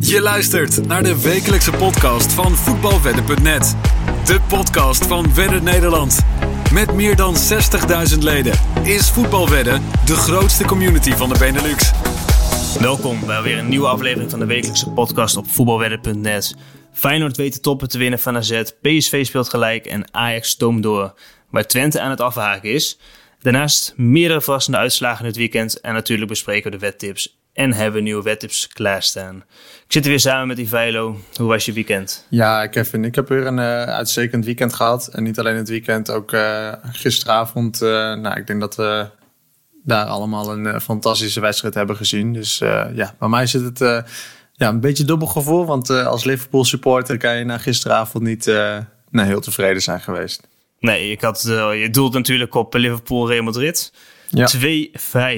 Je luistert naar de wekelijkse podcast van voetbalwedden.net. De podcast van Wedden Nederland. Met meer dan 60.000 leden is Voetbalwedden de grootste community van de Benelux. Welkom bij weer een nieuwe aflevering van de wekelijkse podcast op voetbalwedden.net. Feyenoord weet de toppen te winnen van AZ, PSV speelt gelijk en Ajax stoomt door, waar Twente aan het afhaken is. Daarnaast meerdere verrassende uitslagen het weekend en natuurlijk bespreken we de wettips en hebben we nieuwe wettips klaarstaan. Ik zit er weer samen met Ivailo. Hoe was je weekend? Ja, Kevin, ik heb weer een uh, uitstekend weekend gehad. En niet alleen het weekend, ook uh, gisteravond. Uh, nou, ik denk dat we daar allemaal een fantastische wedstrijd hebben gezien. Dus ja, bij mij zit het ja, een beetje dubbel gevoel. Want als Liverpool supporter kan je na gisteravond niet nou, heel tevreden zijn geweest. Nee, ik had, je doelt natuurlijk op Liverpool Real Madrid. Ja.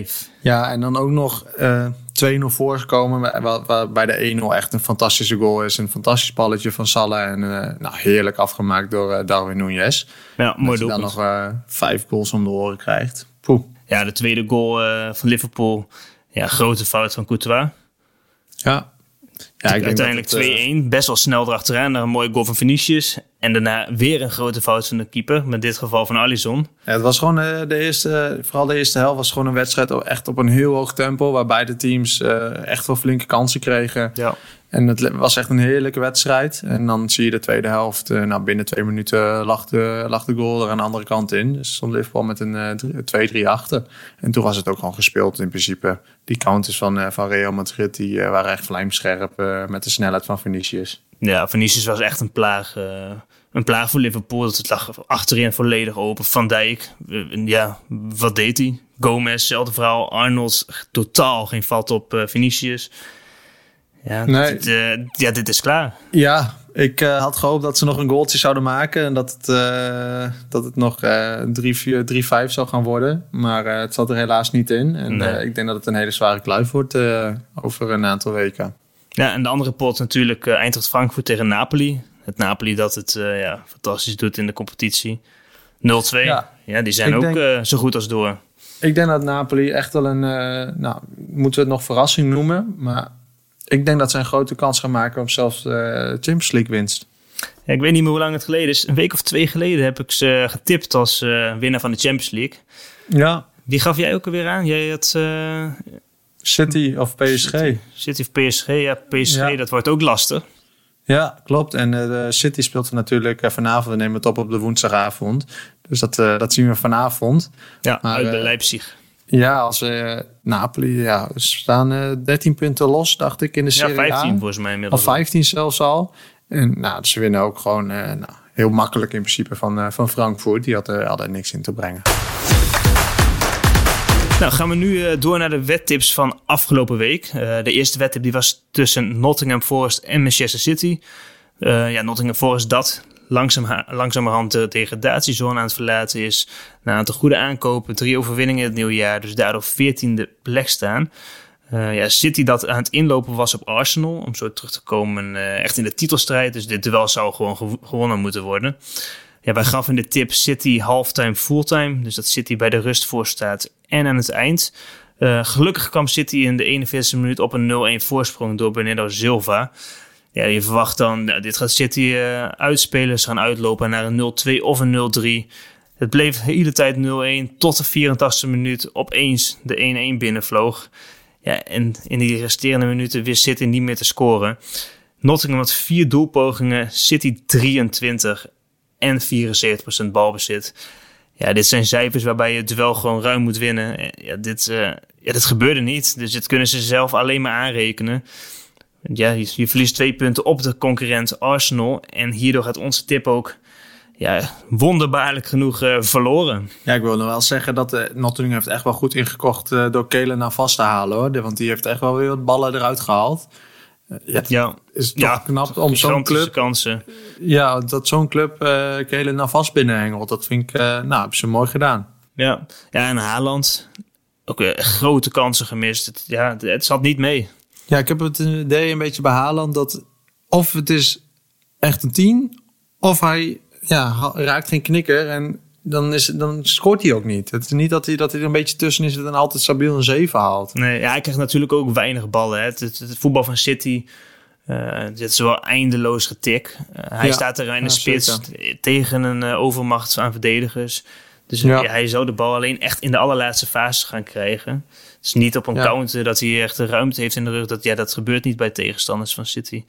2-5. Ja, en dan ook nog uh, 2-0 voorgekomen. Waar, waar bij de 1-0 echt een fantastische goal is. Een fantastisch balletje van Salah. En uh, nou, heerlijk afgemaakt door uh, Darwin Núñez. Ja, mooi Dat je dan nog uh, vijf goals om de oren krijgt. Poeh. Ja, de tweede goal van Liverpool. Ja, grote fout van Courtois. Ja, ja, ik uiteindelijk 2-1. Best wel snel erachteraan een mooie goal van Vinicius. En daarna weer een grote fout van de keeper. Met dit geval van Alisson. Ja, het was gewoon uh, de eerste, vooral de eerste helft was gewoon een wedstrijd echt op een heel hoog tempo. Waar beide teams uh, echt wel flinke kansen kregen. Ja. En het was echt een heerlijke wedstrijd. En dan zie je de tweede helft. Uh, nou, binnen twee minuten lag de, lag de goal er aan de andere kant in. Dus stond Liverpool met een 2-3 achter. En toen was het ook gewoon gespeeld in principe. Die counters van, van Real Madrid die waren echt vlijmscherp met de snelheid van Vinicius. Ja, Vinicius was echt een plaag een plaag voor Liverpool. Dat het lag achterin volledig open. Van Dijk, ja, wat deed hij? Gomez, zelfde verhaal. Arnold, totaal geen vat op uh, Vinicius. Ja, nee. dit, ja, dit is klaar. Ja, ik had gehoopt dat ze nog een goaltje zouden maken. En dat het, dat het nog 3-5 zou gaan worden. Maar het zat er helaas niet in. En nee. ik denk dat het een hele zware kluif wordt over een aantal weken. Ja, en de andere pot natuurlijk Eintracht-Frankfurt tegen Napoli het Napoli dat het uh, ja, fantastisch doet in de competitie. 0-2. Ja. ja. die zijn ook denk, uh, zo goed als door. Ik denk dat Napoli echt wel een, uh, nou, moeten we het nog verrassing noemen. Maar ik denk dat ze een grote kans gaan maken op zelfs de Champions League winst. Ja, ik weet niet meer hoe lang het geleden is. Een week of twee geleden heb ik ze getipt als winnaar van de Champions League. Ja. Wie gaf jij ook alweer aan? Jij had... City of PSG. City, City of PSG, ja. PSG, ja. dat wordt ook lastig. Ja, klopt. En uh, de City speelt er natuurlijk uh, vanavond. We nemen het op op de woensdagavond. Dus dat, uh, dat zien we vanavond. Ja, maar, uit bij Leipzig. Ja, als we Napoli, ja, we staan 13 punten los, dacht ik, in de Serie Ja, 15 A. volgens mij inmiddels. Of 15 zelfs al. En nou, ze winnen ook gewoon nou, heel makkelijk in principe van, van Frankfurt. Die hadden, hadden niks in te brengen. Nou, gaan we nu uh, door naar de wettips van afgelopen week. Uh, de eerste wettip die was tussen Nottingham Forest en Manchester City. Uh, ja, Nottingham Forest dat langzaam, langzamerhand de degradatiezone aan het verlaten is. Na een aantal goede aankopen, drie overwinningen in het nieuwe jaar, dus daardoor veertiende plek staan. ja, City dat aan het inlopen was op Arsenal, om zo terug te komen echt in de titelstrijd. Dus dit duel zou gewoon gew gewonnen moeten worden. Ja, wij gaven de tip City halftime, fulltime. Dus dat City bij de rust voor staat en aan het eind. Uh, gelukkig kwam City in de 41e minuut op een 0-1 voorsprong door Bernardo Silva. Ja, je verwacht dan, nou, dit gaat City uh, uitspelen. Ze gaan uitlopen naar een 0-2 of een 0-3. Het bleef de hele tijd 0-1 tot de 84e minuut opeens de 1-1 binnenvloog. Ja, en in die resterende minuten wist City niet meer te scoren. Nottingham had vier doelpogingen, City 23 en 74% balbezit. Ja, dit zijn cijfers waarbij je het duel gewoon ruim moet winnen. Ja, dit, uh, ja, dit gebeurde niet. Dus dit kunnen ze zelf alleen maar aanrekenen. Ja, je, verliest twee punten op de concurrent Arsenal. En hierdoor gaat onze tip ook ja, wonderbaarlijk genoeg uh, verloren. Ja, ik wil nog wel zeggen dat uh, Nottingham heeft echt wel goed ingekocht uh, door Kelen naar vast te halen. Hoor. Want die heeft echt wel weer wat ballen eruit gehaald. Ja, ja, is toch ja, knap om zo'n club. Kansen. Ja, dat zo'n club uh, Kelen naar vast binnenhengelt. Dat vind ik, uh, nou, hebben ze mooi gedaan. Ja, ja en Haaland ook weer grote kansen gemist. Het, ja, het zat niet mee. Ja, ik heb het idee een beetje bij Haaland dat of het is echt een tien, of hij ja, raakt geen knikker en dan, is, dan scoort hij ook niet. Het is niet dat hij, dat hij er een beetje tussen is en altijd stabiel een 7 haalt. Nee, ja, hij krijgt natuurlijk ook weinig ballen. Hè. Het, het, het, voetbal van City dit is wel eindeloos getik. hij staat er in de spits tegen een overmacht aan verdedigers. Dus hij zou de bal alleen echt in de allerlaatste fase gaan krijgen. Dus niet op een counter dat hij echt de ruimte heeft in de rug. Dat, ja, dat gebeurt niet bij tegenstanders van City.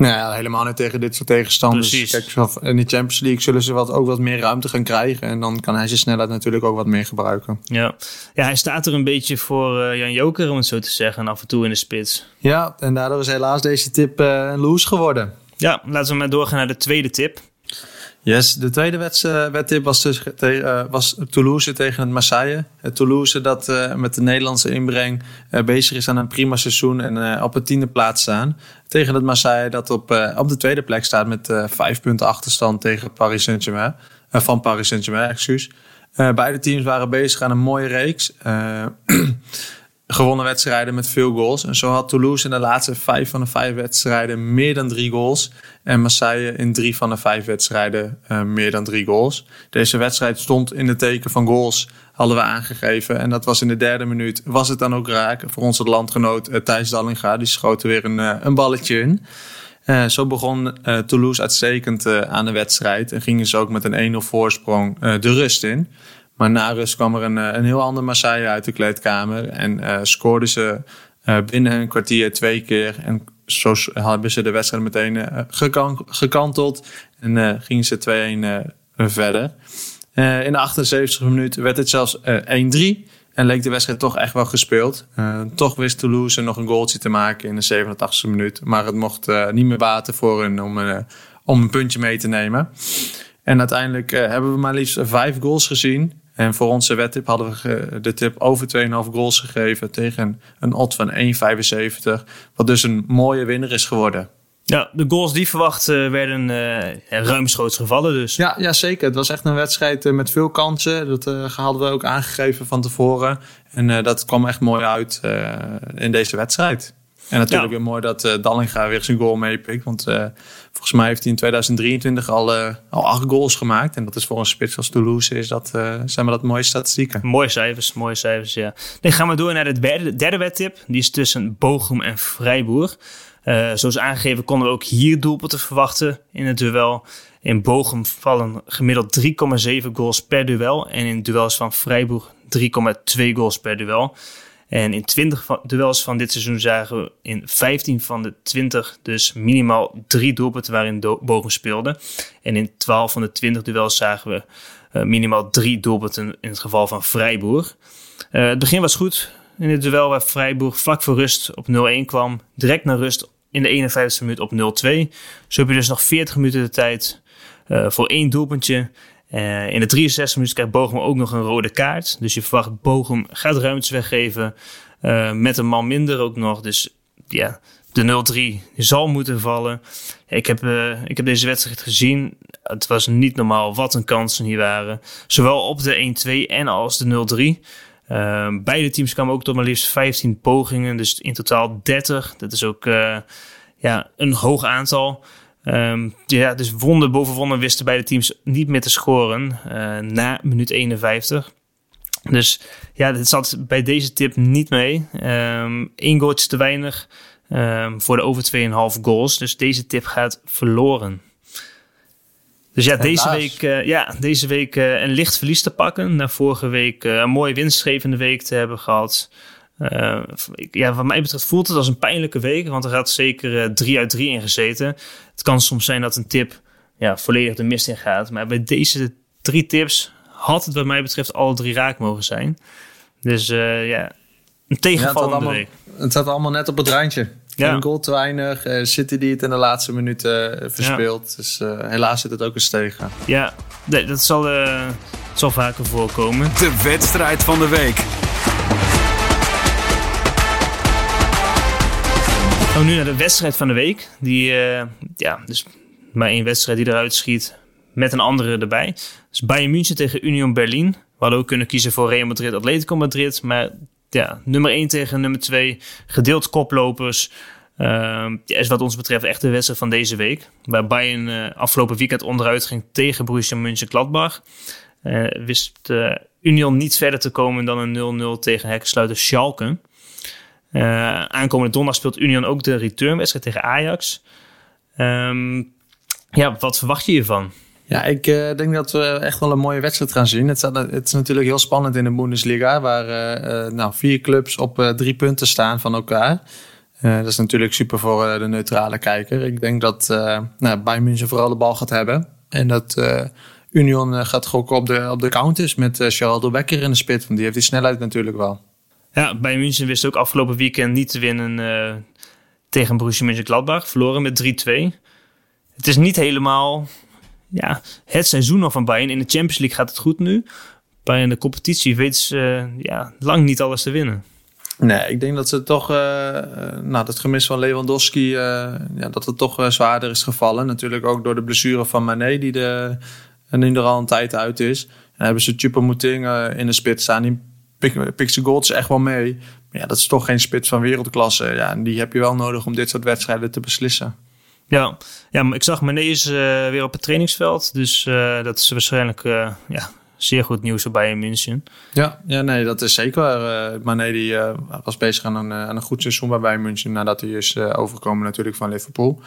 Nou ja, helemaal niet tegen dit soort tegenstanders. Precies. Kijk, in de Champions League zullen ze wat, ook wat meer ruimte gaan krijgen. En dan kan hij zijn snelheid natuurlijk ook wat meer gebruiken. Ja, ja hij staat er een beetje voor uh, Jan Joker, om het zo te zeggen, af en toe in de spits. Ja, en daardoor is helaas deze tip uh, een loose geworden. Ja, laten we maar doorgaan naar de tweede tip. Yes, de tweede wedtip was, dus uh, was Toulouse tegen het Marseille. Toulouse dat uh, met de Nederlandse inbreng bezig is aan een prima seizoen en op het tiende plaats staan. Tegen het Marseille dat op, op de tweede plek staat met vijf punten achterstand tegen Paris Saint-Germain. van Paris Saint-Germain, excuus. beide teams waren bezig aan een mooie reeks. gewonnen wedstrijden met veel goals. En zo had Toulouse in de laatste vijf van de vijf wedstrijden meer dan drie goals. En Marseille in drie van de vijf wedstrijden uh, meer dan drie goals. Deze wedstrijd stond in de teken van goals, hadden we aangegeven. En dat was in de derde minuut. Was het dan ook raak voor onze landgenoot uh, Thijs Dallinga. Die schoot weer een, uh, een balletje in. zo begon Toulouse uitstekend aan de wedstrijd. En gingen ze ook met een 1-0 voorsprong de rust in. Maar na rust kwam er een, een heel ander Marseille uit de kleedkamer. En scoorden ze binnen een kwartier twee keer. En zo hebben ze de wedstrijd meteen uh, gekanteld. En uh, gingen ze 2-1 uh, verder. in de 78 minuut werd het zelfs 1-3. En leek de wedstrijd toch echt wel gespeeld. toch wist Toulouse nog een goaltje te maken in de 87 minuut. Maar het mocht niet meer baten voor hun om, om een puntje mee te nemen. En uiteindelijk hebben we maar liefst vijf goals gezien. En voor onze wedtip hadden we de tip over 2,5 goals gegeven tegen een odd van 1,75. Wat dus een mooie winnaar is geworden. Ja, de goals die verwacht werden uh, ruimschoots gevallen dus. Ja, ja, zeker. Het was echt een wedstrijd uh, met veel kansen. Dat uh, hadden we ook aangegeven van tevoren. En dat kwam echt mooi uit in deze wedstrijd. En natuurlijk weer mooi dat uh, Dallinga weer zijn goal meepikt. Want uh, volgens mij heeft hij in 2023 al, uh, al acht goals gemaakt. En dat is voor een spits als Toulouse is dat, zijn maar dat mooie statistieken. Mooie cijfers, mooie cijfers, ja. Dan gaan we door naar de derde, derde wedtip. Die is tussen Bochum en Freiburg. zoals aangegeven konden we ook hier doelpunten verwachten in het duel. In Bochum vallen gemiddeld 3,7 goals per duel. En in duels van Freiburg 3,2 goals per duel. En in 20 duels van dit seizoen zagen we in 15 van de 20 dus minimaal drie doelpunten waarin Bogen speelde. En in 12 van de 20 duels zagen we uh, minimaal drie doelpunten in het geval van Freiburg. Uh, het begin was goed in het duel waar Freiburg vlak voor rust op 0-1 kwam. Direct naar rust in de 51e minuut op 0-2. Zo heb je dus nog 40 minuten de tijd uh, voor één doelpuntje. Uh, in de 63 minuten krijgt Bochum ook nog een rode kaart. Dus je verwacht Bochum gaat ruimtes weggeven. Uh, met een man minder ook nog. Dus ja, de 0-3 zal moeten vallen. Ik heb, uh, ik heb deze wedstrijd gezien. Het was niet normaal wat een kansen hier waren. Zowel op de 1-2 en als de 0-3. beide teams kwamen ook tot maar liefst 15 pogingen. Dus in totaal 30. Dat is ook ja, een hoog aantal. Um, ja, dus wonder boven wonder wisten beide teams niet meer te scoren uh, na minuut 51. Dus ja, dit zat bij deze tip niet mee. Um, Eén goaltje te weinig um, voor de over 2,5 goals. Dus deze tip gaat verloren. Dus ja, deze week, uh, ja, deze week uh, een licht verlies te pakken. Na vorige week een mooie winstgevende week te hebben gehad. Uh, ja, wat mij betreft voelt het als een pijnlijke week, want er gaat zeker uh, drie uit drie in gezeten. Het kan soms zijn dat een tip ja, volledig de mist in gaat, maar bij deze drie tips had het wat mij betreft alle drie raak mogen zijn. Dus uh, ja, een tegenvallende ja, het week. Het zat allemaal net op het randje. Ja. Een goal te weinig. Uh, City die het in de laatste minuten uh, verspeelt. Ja. Dus helaas zit het ook eens tegen. Ja, nee, dat zal, zal vaker voorkomen. De wedstrijd van de week. Gaan we nu naar de wedstrijd van de week. Die, uh, ja, dus maar één wedstrijd die eruit schiet met een andere erbij. Dus Bayern München tegen Union Berlin. We hadden ook kunnen kiezen voor Real Madrid, Atletico Madrid. Maar ja, nummer 1 tegen nummer 2. Gedeeld koplopers. Uh, is wat ons betreft echt de wedstrijd van deze week. Waar Bayern uh, afgelopen weekend onderuit ging tegen Borussia Mönchengladbach. Uh, wist Union niet verder te komen dan een 0-0 tegen hekkensluiter Schalke. Aankomende donderdag speelt Union ook de returnwedstrijd tegen Ajax. Ehm, ja, wat verwacht je hiervan? Ja, ik uh, denk dat we echt wel een mooie wedstrijd gaan zien. Het, het is natuurlijk heel spannend in de Bundesliga, waar uh, nou, vier clubs op drie punten staan van elkaar. dat is natuurlijk super voor de neutrale kijker. Ik denk dat nou, Bayern München vooral de bal gaat hebben. En dat Union gaat gokken op de, op de counters met Charles de Becker in de spit. Want die heeft die snelheid natuurlijk wel. Ja, Bayern München wist ook afgelopen weekend niet te winnen tegen Borussia Mönchengladbach. Verloren met 3-2. Het is niet helemaal ja, het seizoen van Bayern. In de Champions League gaat het goed nu. Bij de competitie weet ze uh, ja, lang niet alles te winnen. Nee, ik denk dat ze toch, uh, nou, dat gemis van Lewandowski, uh, ja, dat het toch zwaarder is gevallen. Natuurlijk ook door de blessure van Mané, die, de, nu er al een tijd uit is. En hebben ze Choupo-Moting in de spits staan. Pikt zijn goals echt wel mee. Maar ja, dat is toch geen spits van wereldklasse. Ja, en die heb je wel nodig om dit soort wedstrijden te beslissen. Ja, ja maar ik zag Menees uh, weer op het trainingsveld. Dus uh, dat is waarschijnlijk uh, ja, zeer goed nieuws voor Bayern München. Ja, ja nee, dat is zeker. Mané die, was bezig aan een, aan een goed seizoen bij Bayern München... nadat hij is overgekomen natuurlijk van Liverpool.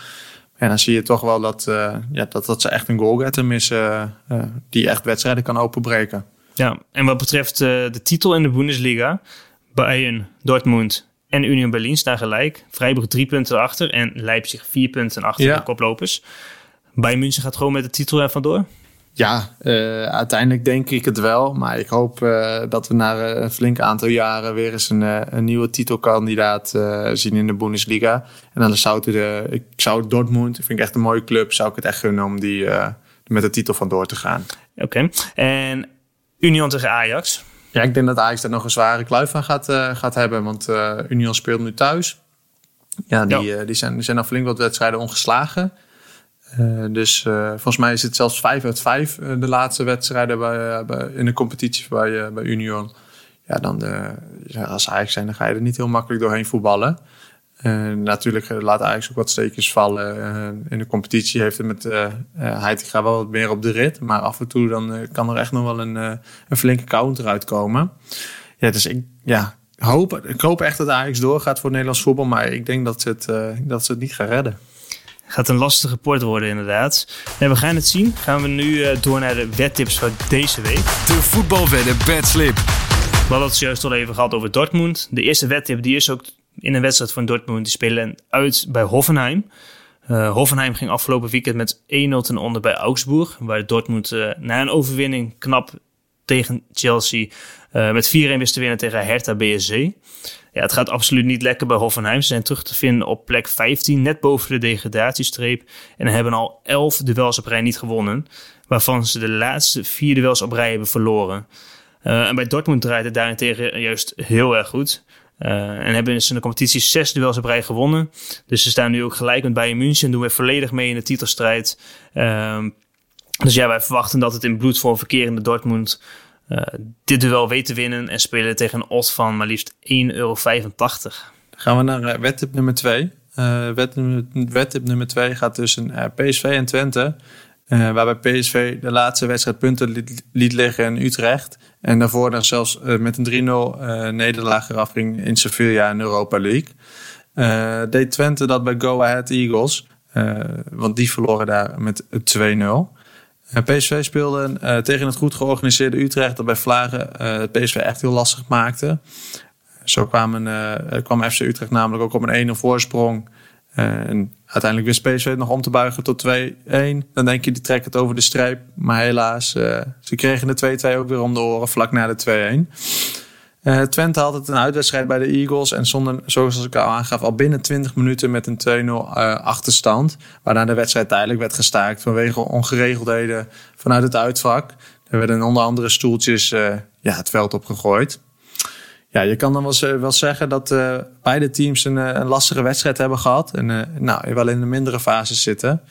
En dan zie je toch wel dat, ja, dat, dat ze echt een goalgetter missen... die echt wedstrijden kan openbreken. Ja, en wat betreft de titel in de Bundesliga... Bayern, Dortmund en Union Berlin staan gelijk. Freiburg drie punten achter en Leipzig vier punten achter de koplopers. Bayern München gaat gewoon met de titel er vandoor? Ja, uh, uiteindelijk denk ik het wel. Maar ik hoop uh, dat we na een flink aantal jaren weer eens een, uh, een nieuwe titelkandidaat zien in de Bundesliga. En dan zou het de, ik zou Dortmund, vind ik echt een mooie club, zou ik het echt gunnen om die met de titel vandoor te gaan. Oké, en Union tegen Ajax. Ja, ik denk dat Ajax daar nog een zware kluif aan gaat, uh, gaat hebben. Want uh, Union speelt nu thuis. Ja, die, ja. Uh, die, zijn, die zijn al flink wat wedstrijden ongeslagen. dus volgens mij is het zelfs 5 uit 5 de laatste wedstrijden bij, bij, in de competitie bij, bij Union. Ja, dan de, als Ajax zijn, dan ga je er niet heel makkelijk doorheen voetballen. Uh, natuurlijk laat Ajax ook wat steekjes vallen. Uh, in de competitie heeft het met uh, Heitinga wel wat meer op de rit. Maar af en toe dan kan er echt nog wel een, een flinke counter uitkomen. Ja, dus ik ja, hoop, ik hoop echt dat Ajax doorgaat voor Nederlands voetbal. Maar ik denk dat ze het, dat ze het niet gaan redden. Gaat een lastige rapport worden inderdaad. En we gaan het zien. Gaan we nu door naar de wedtips van deze week. De voetbalwedden bedslip. We hadden het juist al even gehad over Dortmund. De eerste wedtip die is ook in een wedstrijd van Dortmund. Die spelen uit bij Hoffenheim. Uh, Hoffenheim ging afgelopen weekend met 1-0 ten onder bij Augsburg. Waar Dortmund uh, na een overwinning knap tegen Chelsea uh, met 4-1 wist te winnen tegen Hertha BSC. Ja, het gaat absoluut niet lekker bij Hoffenheim. Ze zijn terug te vinden op plek 15, net boven de degradatiestreep. En hebben al 11 duels op rij niet gewonnen. Waarvan ze de laatste vier duels op rij hebben verloren. en bij Dortmund draait het daarentegen juist heel erg goed. Uh, en hebben ze in de competitie zes duels op rij gewonnen. Dus ze staan nu ook gelijk met Bayern München. Doen we volledig mee in de titelstrijd. Uh, dus ja, wij verwachten dat het in bloed voor verkerende Dortmund uh, dit duel weet te winnen. En spelen tegen een odds van maar liefst 1,85 euro. Gaan we naar uh, wedtip nummer 2. Uh, wedtip nummer 2 gaat tussen PSV en Twente. Uh, waarbij PSV de laatste wedstrijd punten liet, liggen in Utrecht. En daarvoor dan zelfs uh, met een 3-0 uh, eh, nederlaag eraf ging in Sevilla in Europa League. deed Twente dat bij Go Ahead Eagles. want die verloren daar met 2-0. PSV speelde tegen het goed georganiseerde Utrecht dat bij Vlagen PSV echt heel lastig maakte. Zo kwam FC Utrecht namelijk ook op een 1-0 voorsprong. En Uiteindelijk wist PSV nog om te buigen tot 2-1. Dan denk je, die trekken het over de streep. Maar helaas, uh, ze kregen de 2-2 ook weer om de oren vlak na de 2-1. Uh, eh, Twente had het een uitwedstrijd bij de Eagles. En zonder, zoals ik al aangaf, al binnen 20 minuten met een 2-0 uh, eh, achterstand. Waarna de wedstrijd tijdelijk werd gestaakt vanwege ongeregeldheden vanuit het uitvak. Er werden onder andere stoeltjes ja, het veld opgegooid. Ja, je kan dan wel, zeggen dat uh, beide teams een, een, lastige wedstrijd hebben gehad. En uh, nou, wel in de mindere fase zitten.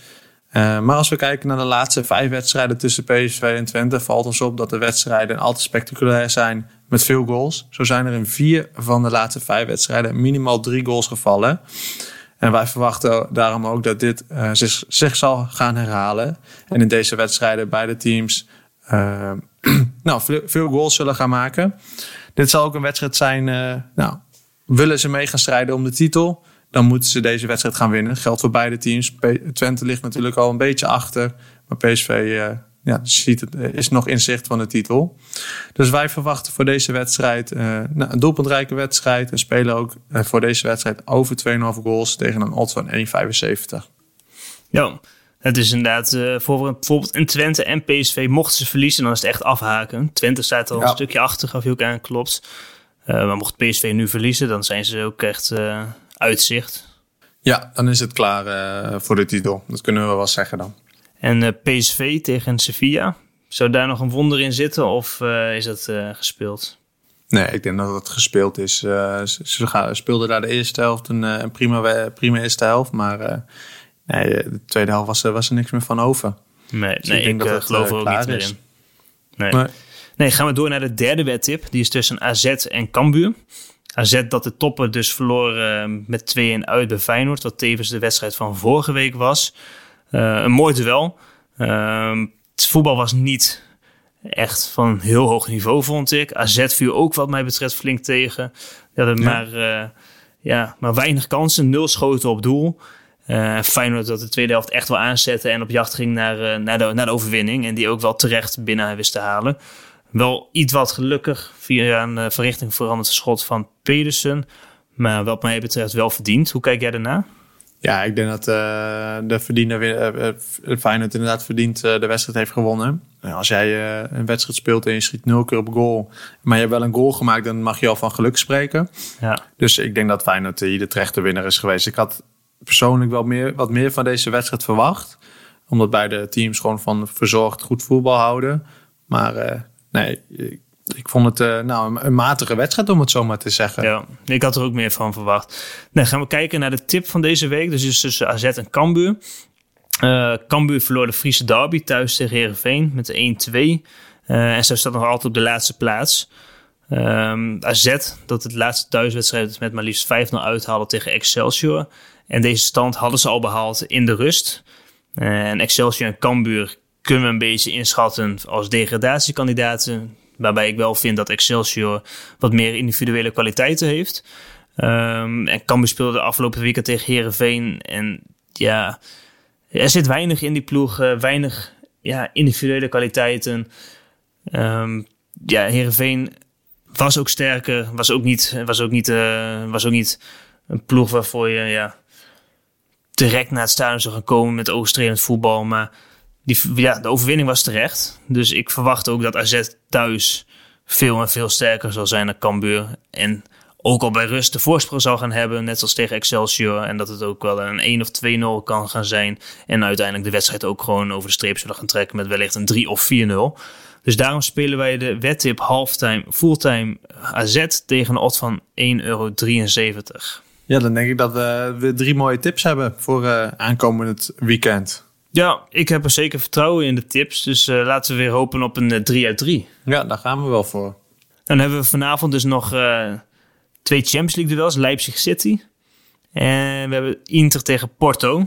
Maar als we kijken naar de laatste vijf wedstrijden tussen PSV en Twente, valt ons op dat de wedstrijden altijd spectaculair zijn met veel goals. Zo zijn er in vier van de laatste vijf wedstrijden minimaal drie goals gevallen. En wij verwachten daarom ook dat dit zich, zich zal gaan herhalen. En in deze wedstrijden beide teams nou, veel goals zullen gaan maken. Dit zal ook een wedstrijd zijn uh, nou, willen ze mee gaan strijden om de titel, dan moeten ze deze wedstrijd gaan winnen. Geldt voor beide teams. Twente ligt natuurlijk al een beetje achter. Maar PSV uh, ja, ziet het, is nog in zicht van de titel. Dus wij verwachten voor deze wedstrijd nou, een doelpuntrijke wedstrijd. En spelen ook voor deze wedstrijd over 2,5 goals tegen een odds van 1,75. Ja, het is inderdaad uh, voor bijvoorbeeld in Twente en PSV mochten ze verliezen, dan is het echt afhaken. Twente staat al ja. een stukje achter, gaf je ook aan, klopt. maar mocht PSV nu verliezen, dan zijn ze ook echt uitzicht. Ja, dan is het klaar uh, voor de titel. Dat kunnen we wel zeggen dan. En uh, PSV tegen Sevilla, zou daar nog een wonder in zitten of uh, is dat gespeeld? Nee, ik denk dat het gespeeld is. ze speelden daar de eerste helft een, een prima, prima eerste helft, maar nee, de tweede helft was, was er niks meer van over. Nee, dus nee ik, denk ik dat het, geloof er ook niet meer in. Nee. nee. Nee, gaan we door naar de derde wedtip. Die is tussen AZ en Cambuur. AZ dat de toppen dus verloor uh, met 2-1 uit bij Feyenoord. Wat tevens de wedstrijd van vorige week was. Uh, een mooi duel. Uh, het voetbal was niet echt van heel hoog niveau, vond ik. AZ viel ook wat mij betreft flink tegen. Die hadden ja. maar, uh, ja, maar weinig kansen. Nul schoten op doel. Feyenoord dat de tweede helft echt wel aanzette en op jacht ging naar, naar, de, naar de overwinning. En die ook wel terecht binnen wist te halen. Wel iets wat gelukkig via een uh, verrichting veranderd schot van Pedersen. Maar wat mij betreft wel verdiend. Hoe kijk jij daarna? Ja, ik denk dat uh, de verdiende uh, Feyenoord inderdaad verdiend uh, de wedstrijd heeft gewonnen. Als jij een wedstrijd speelt en je schiet nul keer op goal, maar je hebt wel een goal gemaakt, dan mag je al van geluk spreken. Ja. Dus ik denk dat Feyenoord hier de terechte winnaar is geweest. Ik had persoonlijk wel meer, wat meer van deze wedstrijd verwacht. Omdat beide teams gewoon van verzorgd goed voetbal houden. Maar nee, ik vond het uh, nou, een matige wedstrijd, om het zo maar te zeggen. Ja, ik had er ook meer van verwacht. Nee, gaan we kijken naar de tip van deze week. Dus is tussen AZ en Cambuur. Uh, Cambuur verloor de Friese derby thuis tegen Herenveen met 1-2. Uh, eh, en zo staat nog altijd op de laatste plaats. Um, AZ, dat het laatste thuiswedstrijd met maar liefst 5-0 uithaalde tegen Excelsior. En deze stand hadden ze al behaald in de rust. en Excelsior en Cambuur kunnen we een beetje inschatten als degradatiekandidaten. Waarbij ik wel vind dat Excelsior wat meer individuele kwaliteiten heeft. Um, en Cambuur speelde de afgelopen weken tegen Herenveen. En ja, er zit weinig in die ploeg. Uh, weinig ja, individuele kwaliteiten. Um, ja, Herenveen was ook sterker. Was ook niet, was ook niet, uh, was ook niet een ploeg waarvoor je ja, direct naar het stadion zou gaan komen met oogstrelend voetbal. Maar die, ja, de overwinning was terecht. Dus ik verwacht ook dat AZ thuis veel en veel sterker zal zijn dan Cambuur. En ook al bij rust de voorsprong zal gaan hebben, net als tegen Excelsior. En dat het ook wel een 1 of 2-0 kan gaan zijn. En uiteindelijk de wedstrijd ook gewoon over de streep zullen gaan trekken met wellicht een 3 of 4-0. Dus daarom spelen wij de wedtip halftime, fulltime AZ tegen een odd van 1,73 euro. Ja, dan denk ik dat we drie mooie tips hebben voor uh, aankomend weekend. Ja, ik heb er zeker vertrouwen in de tips. Dus uh, laten we weer hopen op een uh, 3 uit 3. Ja, daar gaan we wel voor. Dan hebben we vanavond dus nog uh, twee Champions League duels. Leipzig City. En we hebben Inter tegen Porto.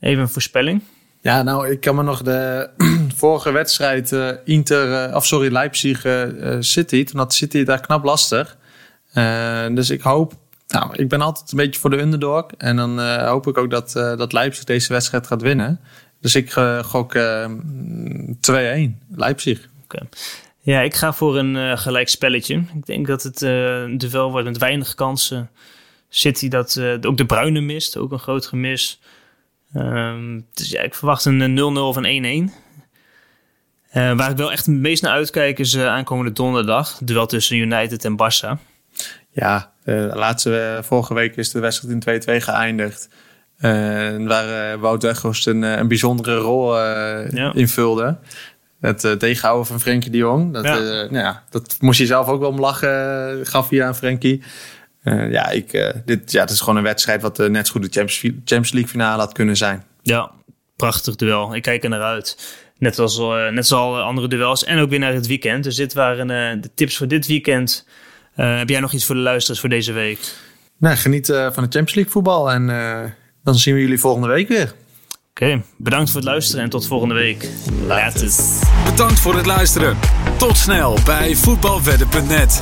Even een voorspelling. Ja, nou, ik kan me nog de vorige wedstrijd Inter, of sorry, Leipzig City. Toen had City daar knap lastig. dus ik hoop nou, ik ben altijd een beetje voor de underdog. En dan uh, hoop ik ook dat, uh, dat Leipzig deze wedstrijd gaat winnen. Dus ik uh, gok 2-1. Leipzig. Okay. Ja, ik ga voor een gelijk spelletje. Ik denk dat het een duel wordt met weinig kansen. City dat ook de Bruine mist. Ook een groot gemis. Um, dus ja, ik verwacht een 0-0 of een 1-1. waar ik wel echt het meest naar uitkijk is aankomende donderdag. Duel tussen United en Barça. Ja, de laatste, vorige week is de wedstrijd in 2-2 geëindigd. Uh, waar uh, Wout Weghorst een, een bijzondere rol ja. invulde. Het uh, tegenhouden van Frenkie de Jong. Dat, ja. nou ja, dat moest hij zelf ook wel om lachen, gaf hij aan Frenkie. ja, ik, dit, ja, het is gewoon een wedstrijd wat net zo goed de Champions, League finale had kunnen zijn. Ja, prachtig duel. Ik kijk er naar uit. Net als, net zoals alle andere duels. En ook weer naar het weekend. Dus dit waren de tips voor dit weekend. Uh, heb jij nog iets voor de luisteraars voor deze week? Nou, geniet uh, van de Champions League voetbal en uh, dan zien we jullie volgende week weer. Oké, okay, bedankt voor het luisteren en tot volgende week. Later. Bedankt voor het luisteren. Tot snel bij voetbalwedden.net.